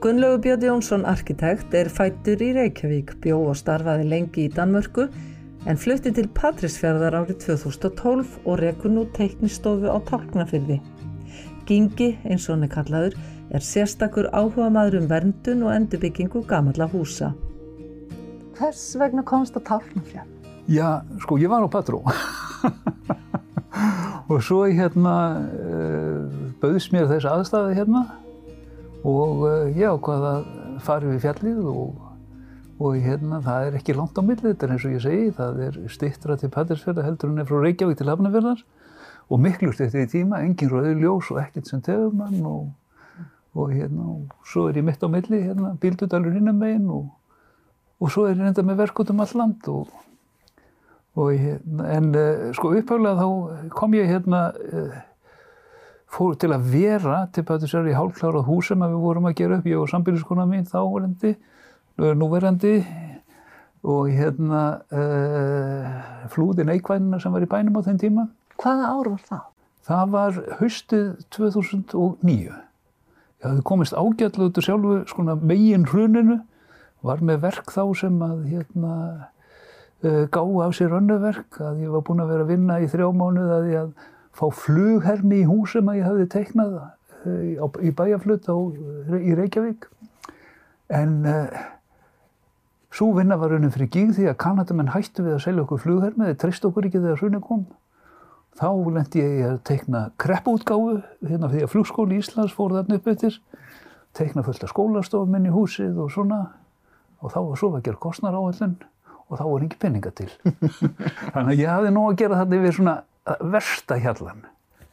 Gunnlaugur Björn Jónsson arkitekt er fættur í Reykjavík, bjó og starfaði lengi í Danmörku en flutti til Patrísfjörðar árið 2012 og rekur nú teiknistofu á Tálknafyrði. Gingi, eins og hann er kallaður, er sérstakur áhuga maður um verndun og endurbyggingu gamalla húsa. Hvers vegna komst á Tálknafjörð? Já, sko, ég var á Patró og svo hérna uh, bauðs mér þess aðstæði hérna og uh, ég ákvaði að fara við fjallið og, og hérna það er ekki langt á millið, þetta er eins og ég segi, það er stittra til Patrísfjörða heldur en er frá Reykjavík til Hafnarfjörðar og miklu stittir í tíma, engin rauði ljós og ekkert sem tegum mann og, og hérna og svo er ég mitt á milli hérna, bíldudalur hinnum meginn og, og svo er ég reynda með verk út um all land og og hérna, en uh, sko upphaglega þá kom ég hérna uh, fór til að vera til Patrísar í hálfklárað hús sem við vorum að gera upp, ég og sambíliskona mín þáverandi, núverandi og hérna uh, flúðin Eikvænina sem var í bænum á þenn tíma. Hvaða ár var það? Það var haustið 2009. Ég hafði komist ágætlu út úr sjálfu skona megin hruninu, var með verk þá sem að hérna uh, gáði af sér önnuverk, að ég var búinn að vera að vinna í þrjá mánuð að ég að fá flughermi í hús sem að ég hafði teiknað uh, í bæjarflutt í Reykjavík. En uh, svo vinna var raunin fyrir gíg því að Kanadamenn hættu við að selja okkur flughermi, þeir trist okkur ekki þegar hrunni kom. Þá lendi ég að teikna kreppútgáfu, hérna því að flugskóli Íslands fór þarna upp eftir, teikna fullt af skólastofum inn í húsið og svona og þá var svo að gera kostnaráallun og þá var ekki penninga til. Þannig að ég hafði nóg að gera þetta yfir svona versta hjallan.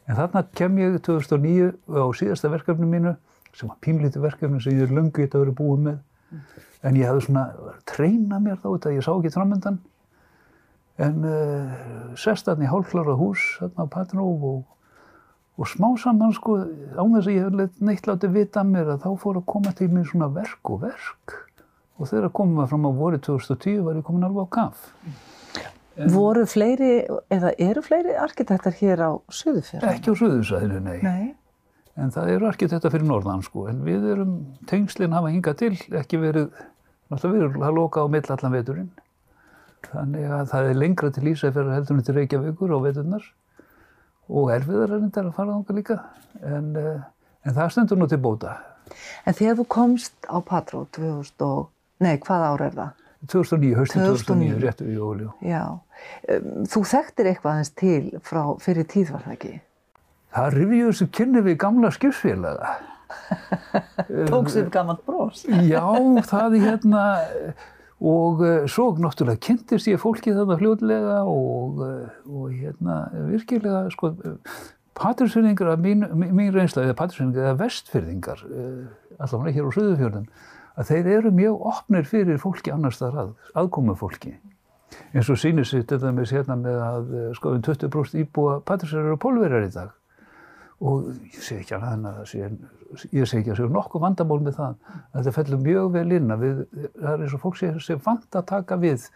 En þarna kem ég 2009 á síðasta verkefni mínu, sem var pínlítið verkefni sem ég er löngu gett að vera búið með. En ég hafði svona treyna mér þá þetta, ég sá ekki framöndan. En uh, sest þarna í hálfklarað hús, þarna á Patróf og, og smá saman sko, án þess að ég hef neitt látið vita að mér að þá fór að koma til mér svona verk og verk. Og þegar komum við fram á voru 2010 var ég komin alveg á kaf. En, voru fleiri, eða eru fleiri arkitektar hér á Suðufjörðan? Ekki á Suðufjörðinu, nei. Nei. En það eru arkitektar fyrir norðan, sko. En við erum, tengslinn hafa hingað til, ekki verið, náttúrulega verið að loka á mill allan veturinn. Þannig að það er lengra til Ísafjörðar heldur en til Reykjavíkur á veturnar. Og erfiðar er þetta að fara þánga líka. En, en það stendur nú til bóta. En þegar þú komst á Patró 2000 og, nei, hvað ár er það? 2009, höstin 2009, réttu í jóljú. Já, um, þú þekktir eitthvað aðeins til frá fyrir tíð var það ekki? Það rifjur sem kynni við gamla skipsfélaga. Tóks upp gammalt brós? Já, það er hérna, og uh, svo náttúrulega kynntist ég fólki þarna fljóðlega og, uh, og hérna virkilega, sko, patrísfyrðingar af mín, mín reynsla, eða patrísfyrðingar eða vestfyrðingar, uh, allavega hér á Suðufjörðun, að þeir eru mjög opnir fyrir fólki annars þar að, aðkomu fólki. Eins og sýnir sér þetta með sérna með að sko um 20% íbúa patrísfyrðar eru pólverjar í dag. Og ég segi ekki að það sé, ég segi ekki að það sé nokkuð vandamál með það, að þetta fellur mjög vel inn að við, það er eins og fólk sé, sé vant að taka við,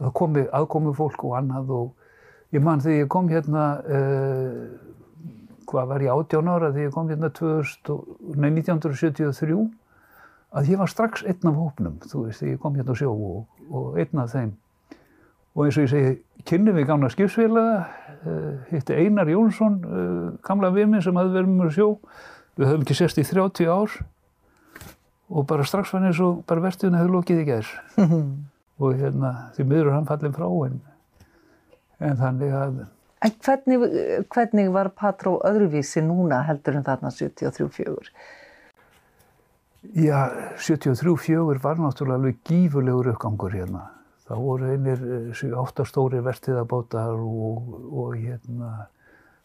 að komi aðkomu fólk og annað og ég man þegar ég kom hérna, uh, hvað var ég 18 ára, þegar ég kom hérna 2000, nei, 1973, að ég var strax einn af hópnum, þú veist, ég kom hérna á sjó og, og einn af þeim. Og eins og ég segi, kynni við gamla skipsfélaga, uh, hitti Einar Jónsson, uh, gamla vimmin sem hafði verið með sjó. Við höfum ekki sérst í 30 ár og bara strax fann eins og bara verstuðinu hefði lokið í gerð. og hérna, því miður hann fallin frá en, en þannig að... En hvernig, hvernig var Patró öðruvísi núna heldur en þarna 73-4? Já, 73-4 var náttúrulega alveg gífurlegur uppgangur hérna. Það voru einir 7-8 stóri vertiðabátar og, og hérna,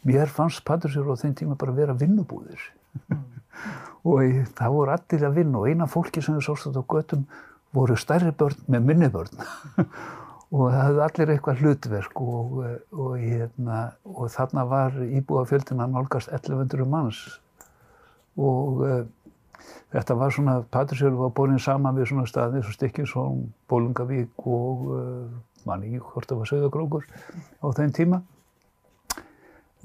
mér fannst Patrísur á þeim tíma bara að vera vinnubúðir. Mm. og það voru allir að vinna og eina fólki sem við sóstum á göttum voru stærri börn með minni börn. og það hefði allir eitthvað hlutverk og, og, hérna, og þarna var íbúafjöldin að nálgast 1100 manns. Og Þetta var svona, Patrísjörn var borin saman við svona staði eins og Stikkinsholm, Bólungavík og uh, manni ekki hvort það var Söðagrókur á þeim tíma.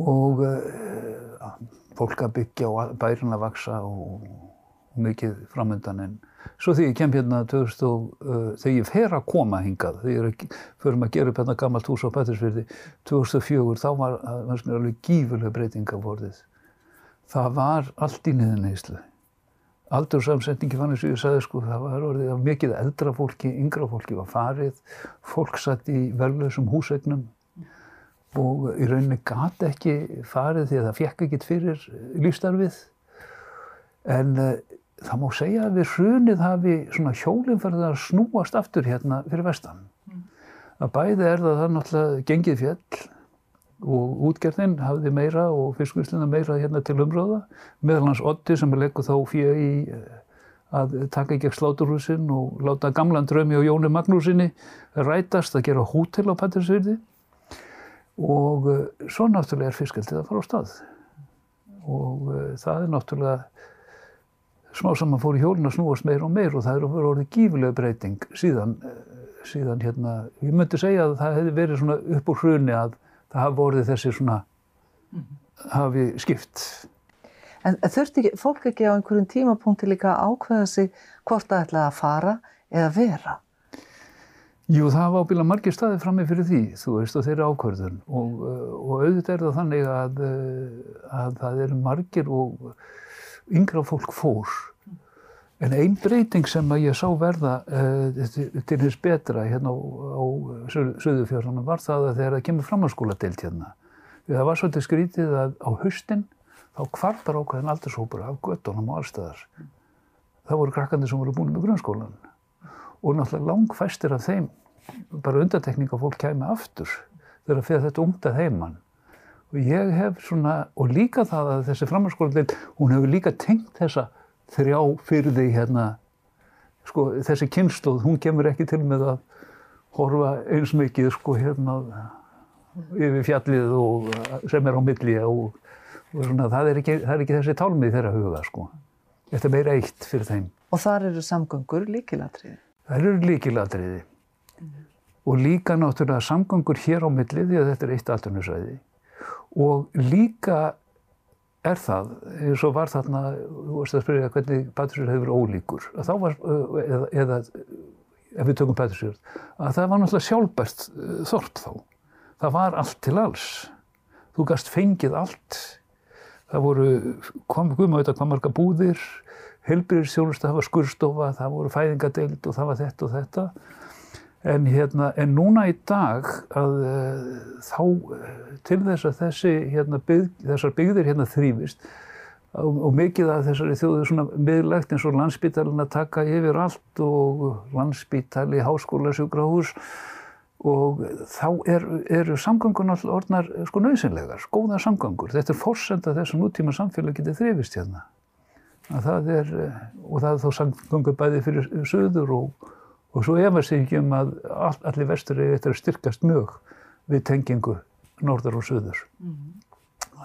Og uh, fólk að byggja og bærin að vaksa og, og mikið framöndan en svo þegar ég kem hérna 2000 og uh, þegar ég fer að koma hingað, þegar ég förum að gera upp hérna gammalt hús á Pettersfjörði 2004, þá var, var alveg gífurlega breytinga vorðið. Það var allt í niðurneyslu. Aldursamsetningi fannst sem ég sagði sko, það var orðið að mikið eldra fólki, yngra fólki var farið, fólk satt í verðlausum húsegnum og í rauninni gati ekki farið því að það fekk ekkert fyrir lífstarfið. En uh, það má segja að við hrunið hafi svona hjólinn fyrir að snúast aftur hérna fyrir vestan. Mm. Að bæði er það það náttúrulega gengið fjell og útgerðin hafði meira og fiskvíslina meira hérna til umröða. Meðal hans Otti sem er legguð þá fyrir í uh, að taka ekki ekki sláturhúsin og láta gamlan drömi og Jóni Magnúsinni rætast að gera hótel á Patrísfyrði og uh, svo náttúrulega er fiskaldið að fara á stað og uh, það er náttúrulega smá saman fór í hjólun að snúast meir og meir og það er orðið gífilega breyting síðan, síðan hérna, ég myndi segja að það hefði verið svona upp úr hruni að það hafi vorið þessi svona, hafi skipt. En þurfti ekki, fólk ekki á einhverjum tímapunkti líka að ákveða sig hvort það ætlaði að fara eða vera? Jú, það var ábíla margir staði frammi fyrir því, þú veist, og þeirra ákvörðun og, og auðvitað er það þannig að, að það eru margir og yngra fólk fór. En einn breyting sem að ég sá verða uh, til hins betra hérna á, á Suðufjörðunum var það að þegar það kemur framhanskóla deilt hérna. Það var svolítið skrítið að á haustin þá kvartar ákveðin aldurshópur af göttunum og allstæðar. Það voru krakkandi sem voru búin með grunnskólan og náttúrulega langfæstir af þeim bara undatekning að fólk kæmi aftur þegar fyrir þetta ungta heimann og ég hef svona og líka það að þessi framhanskólandin hún hefur líka tengt þessa þrjá því hérna. Sko þessi kynnslóð, hún kemur ekki til með að horfa eins mikið sko hérna yfir fjallið og sem er á milli og, og svona það er, ekki, það er ekki þessi tálmið þeirra huga sko. Þetta er meira eitt fyrir þeim. Og þar eru samgöngur líkilatriði? Það eru líkilatriði og líka náttúrulega samgangur hér á milli því að þetta er eitt altunusvæði og líka er það, eins og var þarna, þú varst að spyrja hvernig Patrísjörð hefur ólíkur, að þá var, eða, eða ef við tökum Patrísjörð, að það var náttúrulega sjálfbært þort þá. Það var allt til alls. Þú gast fengið allt. Það voru, komum við auðvitað hvað marga búðir, helbriðsjónustu, það var skurstofa, það voru fæðingadeild og það var þetta og þetta. En, hérna, en núna í dag að uh, þá uh, til þess að þessi, hérna, bygg, þessar byggðir hérna þrýfist og, og mikið af þessari þjóðu svona miðlægt eins og landsbítalinn að taka yfir allt og landsbítali, háskóla, sjúkrahús og þá eru er samgöngur náttúrulega orðnar sko nöðsynlegar, góða samgöngur. Þetta er fórsenda þess að nútíma samfélag getið þrýfist hérna. Að það er, og það er þá samgöngur bæði fyrir söður og Og svo efast ég ekki um að all, allir vestur er eftir að styrkast mjög við tengingu norður og söður. Mm -hmm.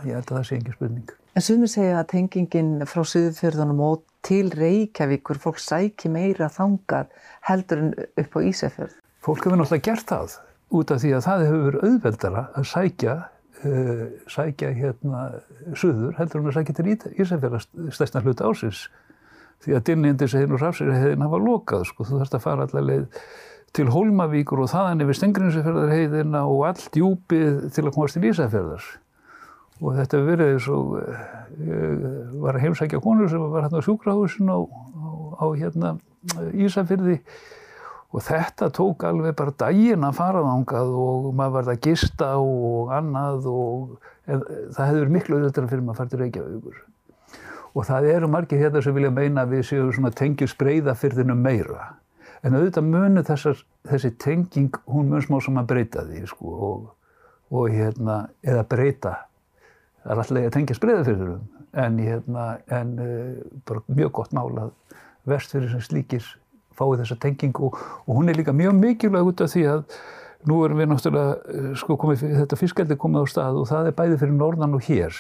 Ég held að það sé ekki spurning. En sumir segja að tengingin frá söðurfjörðunum og til Reykjavíkur, fólk sæki meira þangað heldur en upp á Ísafjörð. Fólk hefur náttúrulega gert það út af því að það hefur verið auðveldara að sækja, uh, sækja hérna söður heldur en að sækja til Ísafjörðast stæstan hluta ásins því að Dynjendisheðin og Rafsirheðin hafa lokað sko, þú þarfst að fara allar leið til Hólmavíkur og þaðan yfir Stengrinsefjörðarheiðina og allt djúpið til að komast til Ísafjörðar og þetta verið eins og ég var að heimsækja konur sem var hérna á sjúkrahúsin á, á, á hérna Ísafjörði og þetta tók alveg bara daginn að fara þángað og maður var að gista og annað og það hefur verið miklu auðvitað fyrir maður að fara til Reykjavíkur og það eru margir hérna sem vilja meina að við séum svona tengjum spreyðafyrðinu meira. En auðvitað munu þessar, þessi tenging, hún mun smá sem að breyta því sko og, og hérna, eða breyta, það er alltaf að tengja spreyðafyrðinum, en hérna, en uh, mjög gott mál að vestfyrir sem slíkir fái þessa tengingu og, og hún er líka mjög mikilvæg út af því að nú erum við náttúrulega, sko komið, þetta fiskeldi komið á stað og það er bæði fyrir norðan og hér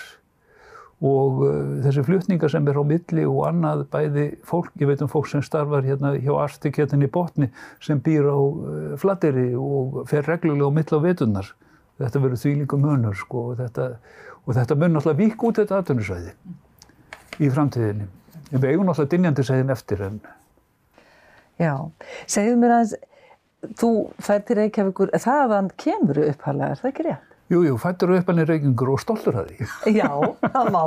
og uh, þessi flutningar sem er á milli og annað bæði fólk, ég veit um fólk sem starfar hérna hjá í botni sem býr á uh, flatteri og fer reglulega á mill á vetunar þetta verður þvílíku munur sko og þetta, og þetta mun alltaf vík út þetta atvinnusvæði í framtíðinni. Við eigum náttúrulega dynjandi segin eftir en Já, segðu mér aðeins, þú fær til Reykjavíkur, þaðan kemur upphalega, er það ekki rétt? Jú, jú, fættur upp hann í reykingur og stoltur að því. Já, það má.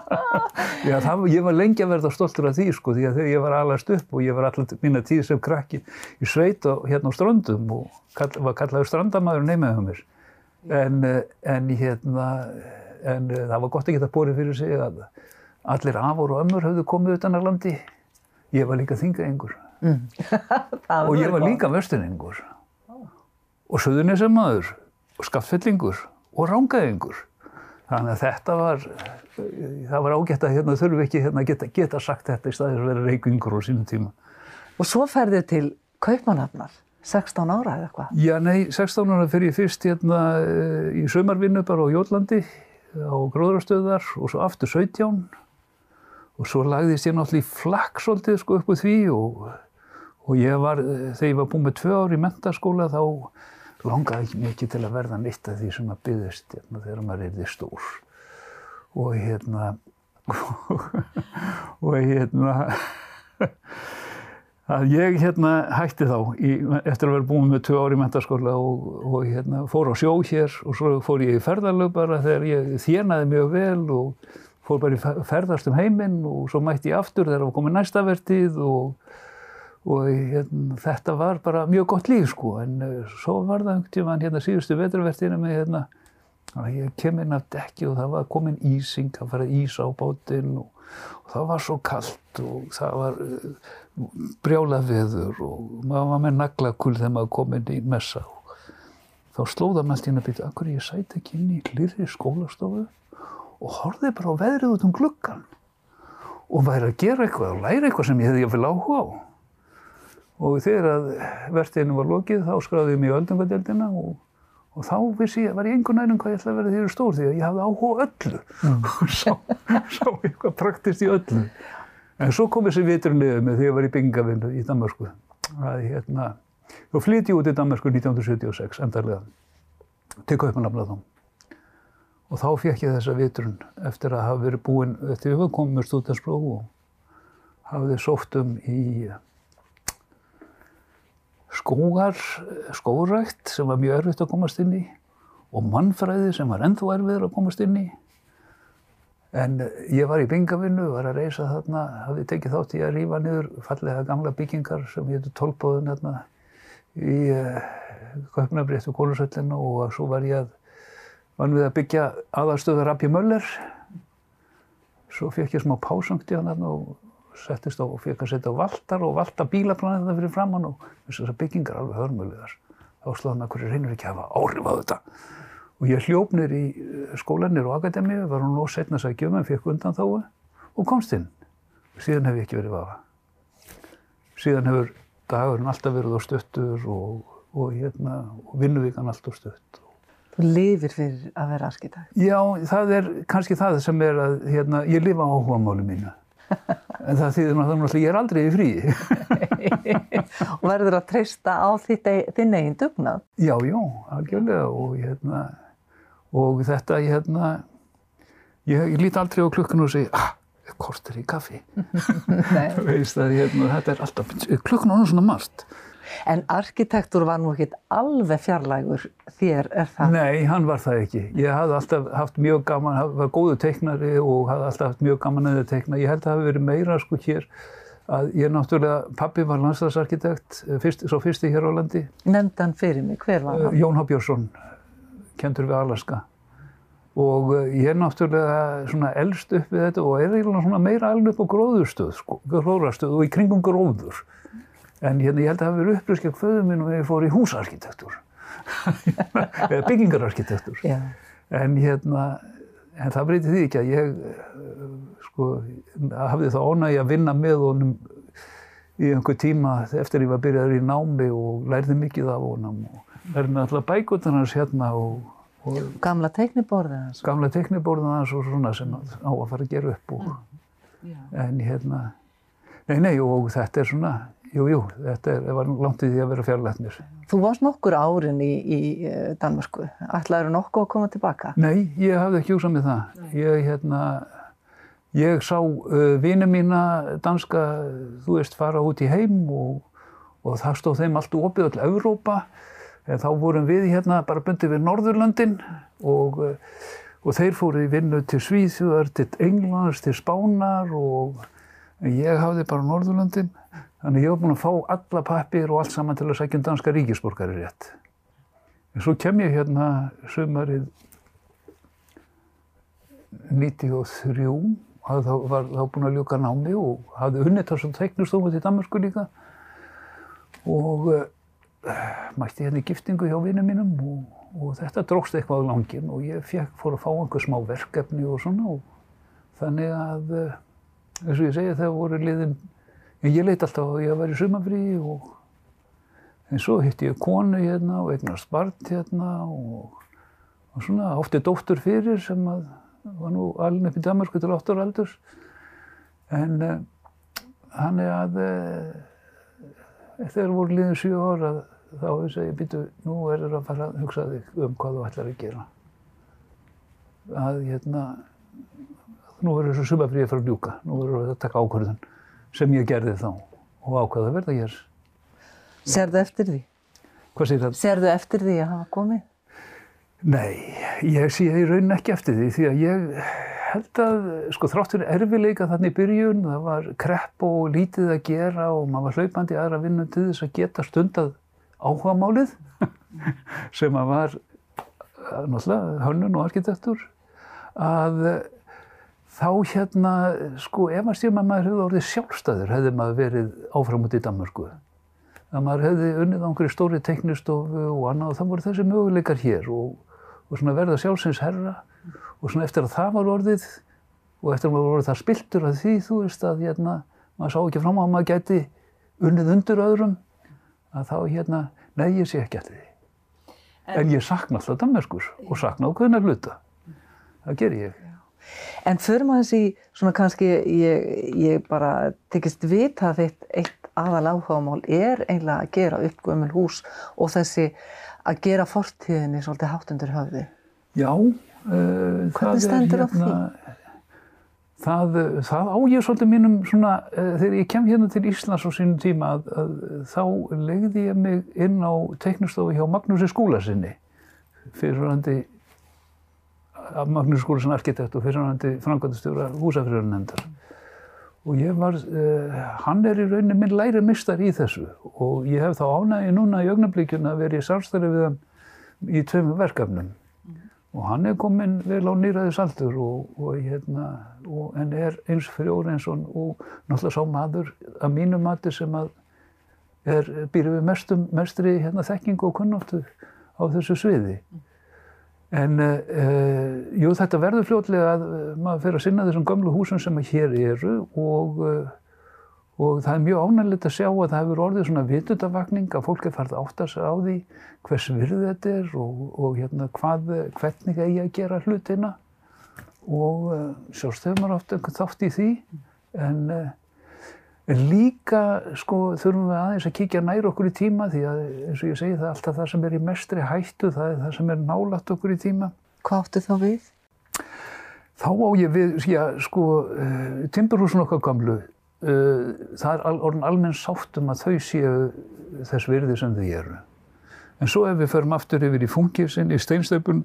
Já, það, ég var lengi að verða stoltur að því, sko, því að þegar ég var alast upp og ég var alltaf mína tíð sem krakki í sveit og hérna á strandum og kall, var kallaður strandamæður neymaðið mér. En, en hérna, en það var gott að geta bórið fyrir sig að allir afur og ömmur höfðu komið utan að landi. Ég var líka þingaengur. Mm. og ég var líka vestunengur. Og söðunisemaður og skaftfellingur og rángaðingur. Þannig að þetta var, það var ágætt að hérna, þurfu ekki hérna, geta, geta sagt þetta í staðis að vera reykingur á sínum tíma. Og svo ferðið til Kaupmannhafnar, 16 ára eða eitthvað? Já, nei, 16 ára fyrir ég fyrst hérna í sömarvinnu bara á Jólandi, á gróðrastöðar og svo aftur 17. Og svo lagðist ég náttúrulega í flakk svolítið sko upp úr því og, og ég var, þegar ég var búin með tvö ár í mentaskóla þá langaði mikið til að verða neitt af því sem að byggðist hérna, þegar maður erði stór. Og hérna og hérna að ég hérna hætti þá í, eftir að vera búin með tvö ári í mentaskóla og, og hérna fór á sjó hér og svo fór ég í ferðarlög bara þegar ég þjenaði mjög vel og fór bara í ferðast um heiminn og svo mætti ég aftur þegar það var komið næstavertið og og hérna, þetta var bara mjög gott líf sko en uh, svo var það einhvern tíma hérna síðustu veturvertinu með hérna ég kem inn af dekki og það var komin ísing, það var ís á bátinn og, og það var svo kallt og það var uh, brjálað veður og maður var með naglakul þegar maður kom inn í messa og þá slóða maður alltaf inn að byrja akkur ég sæti ekki inn í hlýri skólastofu? Og horfið bara á veðrið út um gluggan og væri að gera eitthvað og læra eitthvað sem ég hefði jáfnvel áhuga á og þegar að vertiðinu var lokið þá skráði ég mig í öldungadeildina og, og þá vissi ég, var ég einhvern veginn hvað ég ætlaði að vera því stór því að ég hafði áhuga öllu mm. og sá, sá eitthvað praktist í öllu. En svo kom þessi niður með því að ég var í byggingavinnu í Danmarku. Að hérna, þá flytti ég út í Danmarku 1976 endarlega til Kaupanablaðum. Og þá fekk ég þessa viturinn eftir að hafa verið búinn, eftir að við komum með stúdinspróf og hafði sótt um í skógar, skórækt sem var mjög erfitt að komast inn í og mannfræði sem var ennþá erfiður að komast inn í. En ég var í byngavinnu, var að reysa þarna, hafði tekið þátt í að rýfa niður fallega gamla byggingar sem héttu tólbóðun hérna í uh, Kaupnabréttu Kólusöllinu og svo var ég að, vann við að byggja aðalstöður Rappi Möller. Svo fekk ég smá pásangti hann hérna og settist á og fekk að setja á valtar og valta bílaplanið þetta fyrir framann og þessar byggingar alveg hörmulegar. Þá slóðum að hverju reynir ekki að hafa áhrif á þetta. Og ég hljóf nýr í skólanir og akademíu, var hún óg setna sækjum en fekk undan þáu og komst inn. Síðan hef ég ekki verið vafa. Síðan hefur dagurinn alltaf verið á stöttur og, og, hérna, og vinnuvíkan alltaf stutt. Þú lifir fyrir að vera arkitekt? Já, það er kannski það sem er að hérna, ég lifa á áhuga máli mínu. En það þýðir náttúrulega að ég er aldrei í fríi. og verður að treysta á þinn eigin dugnað? Já, já, algjörlega og, hérna, og þetta, hérna, ég, ég líti aldrei á klukkinu og segi, ah, kortur í kaffi. Veist að hérna, þetta er alltaf, klukkinu er svona margt. En arkitektur var nú ekkert alveg fjarlægur þér, er það? Nei, hann var það ekki. Ég hafði alltaf haft mjög gaman, var góðu teiknari og hafði alltaf haft mjög gaman að teikna. Ég held að það hafi verið meira sko hér að ég náttúrulega, pappi var landslagsarkitekt, fyrst, svo fyrsti hér á landi. Nefndan fyrir mig, hver var hann? Jón H. Björnsson, kentur við Alaska. Og ég er náttúrulega svona eldst upp við þetta og er eiginlega svona meira alveg upp á gróðurstöð, sko, gróðurstöð og í kringum gróður. En hérna, ég held að það hafi verið upplýskjað föðu minn og ég fór í húsarkitektur, eða byggingararkitektur. En hérna, en það breyti því ekki að ég, sko, hafði það ónægi að vinna með honum í einhver tíma eftir ég var byrjaður í námi og lærði mikið af honum. Og lærði með alltaf bækutan hans hérna og, og Gamla teikniborðið hans? Gamla teikniborðið hans og svona sem á að fara að gera upp. Og. En hérna, nei, nei, og þetta er svona, Jú, jú, þetta er, var langt í því að vera fjarlætnir. Þú varst nokkur árin í, í Danmarku. Ætlaður nokkuð að koma tilbaka? Nei, ég hafði ekki úsað með það. Ég, hérna, ég sá uh, vini mína danska, þú veist, fara út í heim og, og það stóð þeim allt opið öll Evrópa en þá vorum við hérna bara bundið við Norðurlöndin og, uh, og þeir fóru í vinnu til Svíþjóðar, til Englands, til Spánar og ég hafði bara Norðurlöndin þannig ég var búinn að fá alla pappir og allt saman til að sækja um danska ríkisborgari rétt. En svo kem ég hérna sömarið 93 hafði þá, var þá búinn að ljúka námi og hafði unnið þessum teiknustofu til Danmarku líka og uh, mætti hérna í giftingu hjá vinnum mínum og, og þetta drókst eitthvað á langin og ég fekk, fór að fá einhver smá verkefni og svona og þannig að uh, eins og ég segi það voru liðin en ég leit alltaf að ég var í sumafrí og en svo hitti ég konu hérna og eignast barn hérna og, og svona átti dóttur fyrir sem að var nú alveg upp í Danmarku til 8 ára aldurs. En uh, hann er að uh, þegar voru líðin 7 ára þá hefði ég býtu nú er það að fara að hugsa þig um hvað þú ætlar að gera. Að hérna nú verður þessu sumafríði að fara að ljúka nú verður það að taka ákvörðun sem ég gerði þá og ákvaða að verða hér Serðu eftir því? Hvað segir það? Serðu eftir því að hafa komið? Nei, ég sé í raunin ekki eftir því því að ég held að sko þráttur erfileika þannig í byrjun, það var krepp og lítið að gera og maður var hlaupandi aðra vinnu til þess að geta stundað áhugamálið sem að var náttúrulega hönnun og arkitektur að þá hérna sko ef maður stjórn að maður hefði orðið sjálfstæður hefði maður verið áfram út í Danmarku að maður hefði unnið á einhverju stóri teknistofu og annað og það voru þessi möguleikar hér og og svona verða sjálfsins herra og svona eftir að það var orðið og eftir að maður voru það spiltur að því þú veist að hérna maður sá ekki fram á að maður gæti unnið undir öðrum að þá hérna, nei ég sé ekki eftir því. En, en ég sakna alltaf Danmarkur og sakna ákveðina hluta. Það ger ég. En fyrir maður þessi svona kannski ég, ég bara tekist vita að eitt, aðal áhugamál er einlega að gera upp gömul hús og þessi að gera fortíðinni svolítið háttundur höfði. Já. Uh, Hvernig stendur það hérna, því? Það, það á ég svolítið mínum svona, uh, þegar ég kem hérna til Íslands á sínum tíma að, að þá legði ég mig inn á teiknustofu hjá Magnúsi Skúlasinni fyrirhandi Magnúsi Skúlasin arkitekt og fyrirhandi frangandastjóra húsafriðarnefndar og ég var, uh, hann er í rauninni minn læri mistar í þessu og ég hef þá ánægi núna í augnablíkjun að vera í samstæði við hann í tveimum verkefnum mm. og hann er komin vel á nýraðis aldur og, og, hérna, og, en er eins frjór eins og náttúrulega sá maður að mínu mati sem að er, býr við mestum, mestri hérna, þekking og kunnáttu á þessu sviði. Mm. En uh, jú, þetta verður fljótlega að uh, maður fyrir að sinna þessum gömlu húsum sem hér eru og, uh, og það er mjög ánægilegt að sjá að það hefur orðið svona vitundavakning að fólk er farið að átta sig á því hvers virð þetta er og, og hérna, hvað, hvernig eigi að gera hlutina. Og sjálfst hefur maður oft einhvern þátt í því. En En líka sko, þurfum við aðeins að kíkja nær okkur í tíma því að eins og ég segi það er alltaf það sem er í mestri hættu, það er það sem er nálat okkur í tíma. Hvað áttu þá við? Þá á ég við, já, sko, uh, timburhúsun okkar gamlu, uh, það er al, orðin almenn sáttum að þau séu þess virði sem þau eru. En svo ef við förum aftur yfir í fungisin, í steinstöpun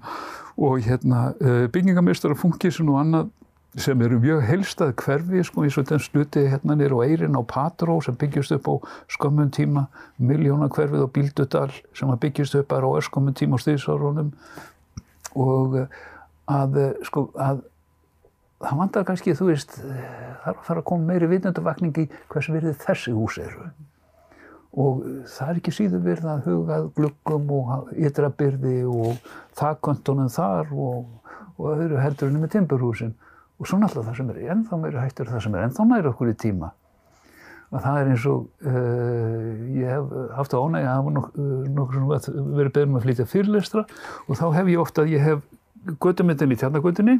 og hérna, uh, byggingamistara fungisin og annað, sem eru mjög helstað hverfi sko eins og þenn sluti hérna nýra á Eirin á Patró sem byggjast upp á skömmun tíma miljóna hverfið á Bíldudal sem byggjast upp bara á öskömmun tíma á stýðsárunum og eh, að eh, sko að það vandar kannski þú veist það er að fara að koma meiri vitnendavakning í hvers verið þessi hús eru. Og það er ekki síður verið að hugað glukkum og ytrabyrði og þakkvöntunum þar og, og öðru heldurinn með timburhúsin og svo náttúrulega það sem er ennþá meiri hættur það sem er ennþá næri okkur í tíma. Og það er eins og uh, ég hef haft á ánægi að hafa nokkur uh, verið beður með að flytja fyrirlestra. Og þá hef ég ofta að ég hef göttumyndin í tjarnagötunni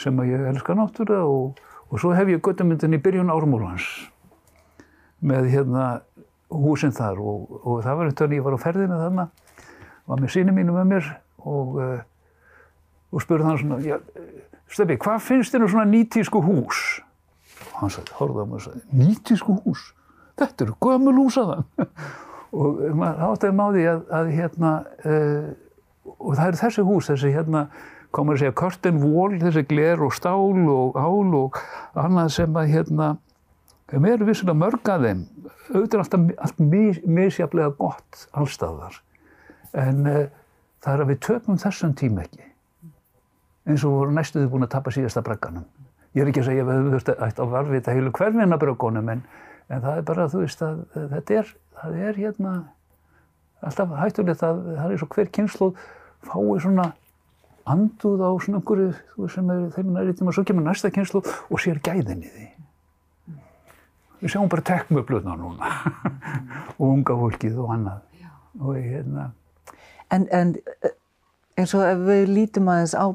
sem að ég elskar náttúrulega og, og svo hef ég göttumyndin í byrjun ármúlans með hérna húsinn þar. Og, og það var eftir að ég var á ferðinu þarna var með síni mínu með mér og uh, og spurði hann svona, já, Steffi, hvað finnst þér um svona nýtísku hús? Hann sagði, horfði á mig og sagði, nýtísku hús? Þetta eru gömul hús að það. og maður áttaði máði að, að hérna, uh, og það eru þessi hús, þessi hérna, komur að segja, curtain wall, þessi gler og stál og ál og annað sem að hérna, þeim eru vissulega mörg að þeim, auðvitað alltaf allt mis, misjaflega gott allstaðar, en uh, það er að við töpum þessum tíma ekki eins og voru næstuði búin að tapa síðasta bragganum. Ég er ekki að segja að við höfum þurft að varvita heilu hverfina braggunum en, en það er bara, þú veist, að þetta er, það er hérna alltaf hættulegt að það er svo hver kynslu fái svona anduð á svona veist, sem er þeim næri tíma, svo kemur næsta kynslu og sér gæðin í því. Við sjáum bara tekmöflutna núna og unga fólkið og annað. Og hérna... En, en eins og ef við lítum aðeins á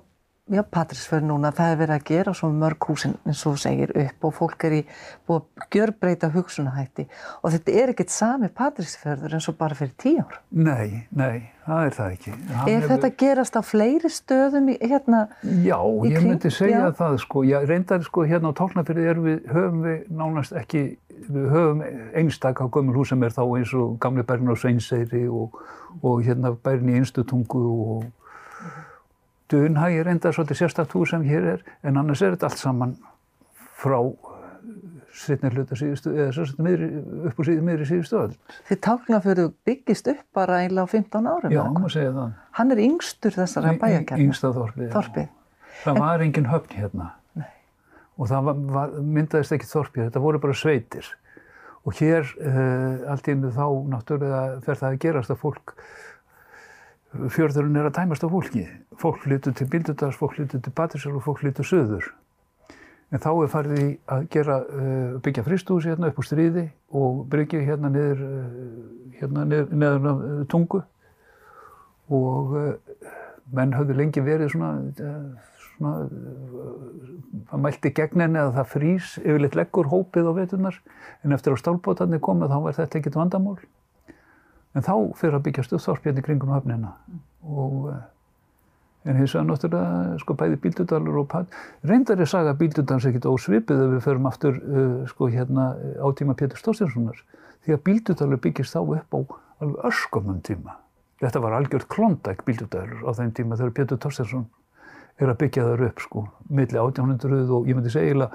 já, Patrísfjörð núna, það er verið að gera svo mörg húsin eins og segir upp og fólk er í búið að gjörbreyta hugsunahætti og þetta er ekkert sami Patrísfjörður eins og bara fyrir tíu ár. Nei, nei, það er það ekki. Hann er þetta hefur... gerast á fleiri stöðum í, hérna Já, í ég myndi segja já. það sko, já, reyndar sko hérna á Tálnafjörði erum við, höfum við nánast ekki, við höfum einstak á gömul hús sem er þá eins og gamli bærin á Sveinseyri og, og hérna bærin í Einstutungu og Dunhæg er enda svolítið sérstakt hús sem hér er, en annars er þetta allt saman frá setnir hluta síðustu, eða sérstaklega upp úr síðu miðri síðustu öll. Þið Tálknafjörðu byggist upp bara eiginlega á 15 árum? Já, maður segja það. Hann er yngstur þessara bæjarkerna? Yngsta þorpið. Þorpið. Það en... var engin höfn hérna. Nei. Og það var, var, myndaðist ekki þorpið, þetta voru bara sveitir. Og hér, uh, allt í enu þá, náttúrulega fer það að gerast að fólk fjörðurinn er að tæmast á fólki. Fólk flyttur til Bíldudals, fólk flyttur til Patrísar og fólk flyttur söður. En þá er farið í að gera, uh, byggja fristúsi hérna upp á stríði og byggja hérna niður, uh, hérna niður, niður uh, tungu og menn hafði lengi verið svona, svona það mælti gegn henni að það frýs yfirleitt leggur hópið á veturnar en eftir að stálbótarnir komið þá var þetta ekkert vandamál. En þá fyrir að byggja stuðþorpjarni kringum höfnina mm. og eh, en hins vegar náttúrulega sko bæði Bíldudalur og Pall. Reyndar er saga Bíldudals ekkert ósvipið ef við förum aftur uh, sko hérna á tíma Pétur Stórstjánssonar því að Bíldudalur byggist þá upp á alveg öskumum tíma. Þetta var algjört klondæk Bíldudalur á þeim tíma þegar Pétur Stórstjánsson er að byggja þar upp sko milli 1800 og ég myndi segja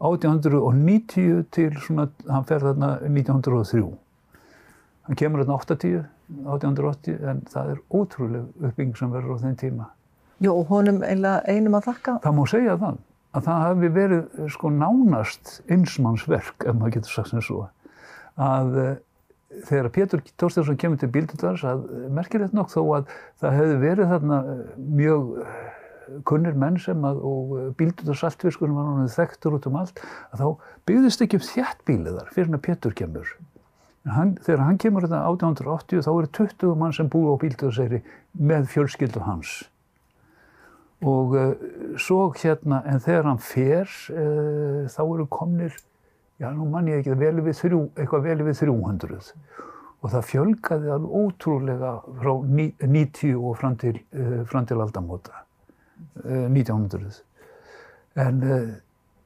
1890 til svona, hann fer þarna 1903. Hann kemur hérna 80, 1880, en það er ótrúleg uppbygging sem verður á þenn tíma. Jó, og honum einum að þakka? Það má segja það, að það hefði verið sko nánast einsmannsverk, ef maður getur sagt sem svo, að uh, þegar Pétur Tórstjánsson kemur til Bíldudars, að merkilegt nokk þó að það hefði verið þarna eh, mjög eh, kunnir menn sem að, og Bíldudars saltfiskunum var náttúrulega þekktur út um allt, að þá byggðist ekki upp þjættbíliðar fyrir að Pétur kemur. Hann, þegar hann kemur þetta 1880 þá eru 20 mann sem búið á Bíldudalseyri með fjölskyldu hans. Og uh, svo hérna en þegar hann fer uh, þá eru komnir já nú mann ég ekki vel þrjú, eitthvað vel við 300 og það fjölgaði alveg ótrúlega frá 90 og fram til, uh, fram til aldamóta 1900 en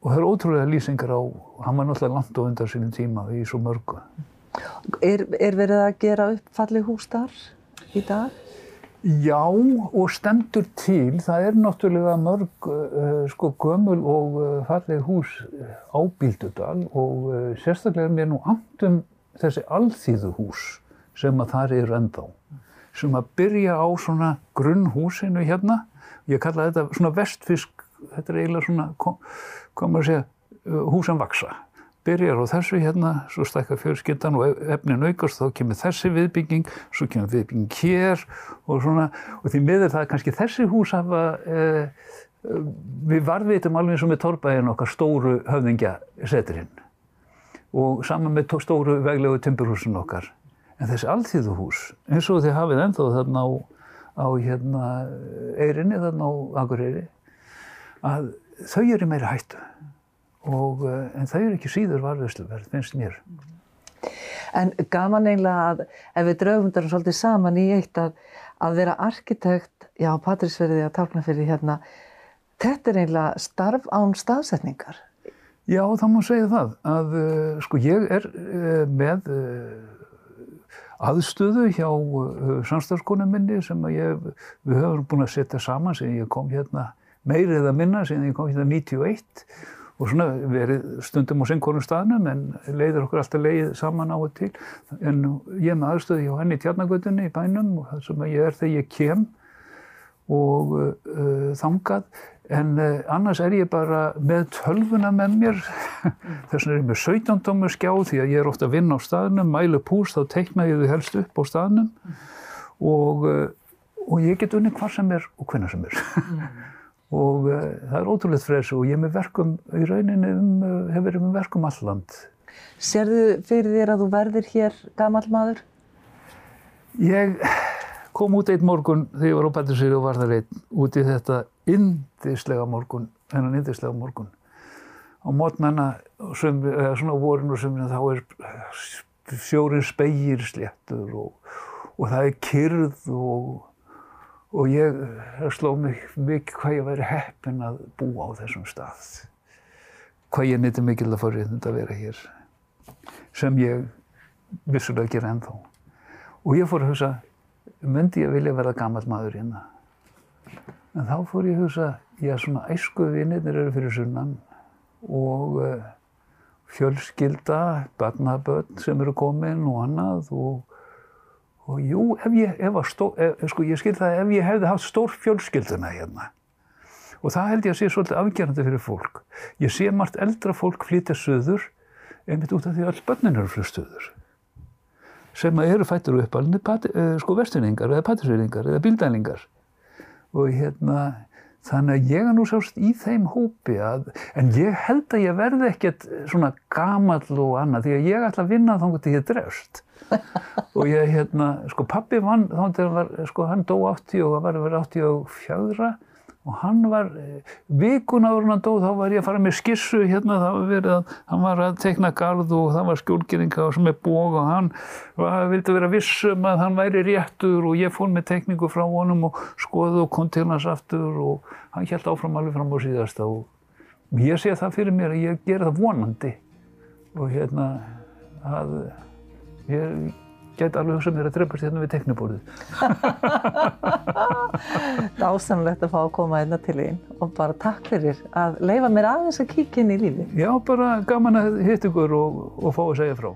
og það eru ótrúlega lýsingar á hann var náttúrulega langt á undan sínum tíma í svo mörgu Er, er verið að gera upp fallið hús þar í dag? Já, og stendur til. Það er náttúrulega mörg uh, sko gömul og uh, fallið hús á Bíldudal og uh, sérstaklega er mér nú andum þessi alþýðu hús sem að þar eru ennþá. Sem að byrja á svona grunnhúsinu hérna. Ég kalla þetta svona vestfisk, þetta er eiginlega svona, kom, komur að segja, húsan vaksa byrjar á þessu hérna, svo stækkar fjölskyldan og efnin aukast, þá kemur þessi viðbygging, svo kemur viðbygging hér og svona, og því miður það kannski þessi hús hafa, eh, við varðvitum alveg eins og með torrbæðin okkar stóru höfðingjaseturinn og saman með stóru veglegu timburhúsin okkar. En þessi alþýðuhús, eins og þið hafið ennþá þarna á, á hérna, eirinni, þarna á Akureyri, að þau eru meira hættu og, eh, en það er ekki síður varðusluverð, finnst mér. En gaman eiginlega að ef við draugum þetta svolítið saman í eitt að, að vera arkitekt, já, Patrísverði að Tálknafyrði hérna, þetta er eiginlega starf án staðsetningar. Já, það má segja það að uh, sko ég er uh, með uh, aðstöðu hjá samstafskonum minni sem ég, við höfum búin að setja saman sem ég kom hérna meiri eða minna sem ég kom hérna 91 og svona verið stundum á syngkonum staðnum en leiður okkur alltaf leið saman á og til. En ég er með aðstöðu hjá henni í tjarnagötunni í bænum og það sem ég er þegar ég kem og uh, þangað. En uh, annars er ég bara með tölvuna með mér. Þess vegna er ég með 17 dómur skjá því að ég er ofta að vinna á staðnum mælu pús þá teikna ég þau helst upp á staðnum. Og, uh, og ég get unni hvar sem er og hvenna sem er og það er ótrúlega freysi og ég er með verkum í rauninni um, hefur verið með verkum alland Serðu fyrir þér að þú verðir hér gammal maður? Ég kom út einn morgun þegar ég var á Patrísíri og var þar einn út í þetta indislega morgun, þennan indislega morgun. Á mótnana, eða svona vorin og sömurinn, þá er sjórin speigir sléttur og, og það er kyrð og, og ég sló mikið hvað ég væri heppin að búa á þessum stað. Hvað ég nýtti mikil að fá reynd að vera hér, sem ég vissulega gera ennþá. Og ég fór að hugsa, myndi ég vilja verða gammal maður hérna. En þá fór ég að hugsa, já svona æsku vinnirnir eru fyrir sunnan og uh, fjölskylda, barnaböld sem eru komin og annað og, og jú, ef ég, ef stó, ef, sko ég skil það ef ég hefði haft stór fjölskylduna hérna. Og það held ég að sé svolítið afgerandi fyrir fólk. Ég sé margt eldra fólk flytja söður einmitt út af því að öll börnin eru flytt söður sem eru fættur og uppalni sko vesturningar eða patrisveiringar eða bíldælingar. Og hérna þannig að ég er nú sást í þeim hópi að, en ég held að ég verði ekkert svona gamall og annað því að ég ætla að vinna þá til ég drefst og ég hérna, sko pappi vann þá var, sko hann dó 80 og var vera 84 og hann var, vikun áður hann dó, þá var ég að fara með skissu hérna, það var verið að, hann var að teikna garð og það var skjólgeringa sem er bóg og hann var, vildi vera vissum að hann væri réttur og ég fór með teikningu frá honum og skoði og kom til hans aftur og hann held áfram alveg fram á síðasta og ég sé það fyrir mér að ég gera það vonandi. Og hérna að ég gæti alveg hugsað mér að drefast hérna við tekniborðið. Dásamlegt að fá að koma hérna til þín og bara takk fyrir að leifa mér aðeins að kíkja inn í lífi. Já, bara gaman að hitta ykkur og, og fá að segja frá.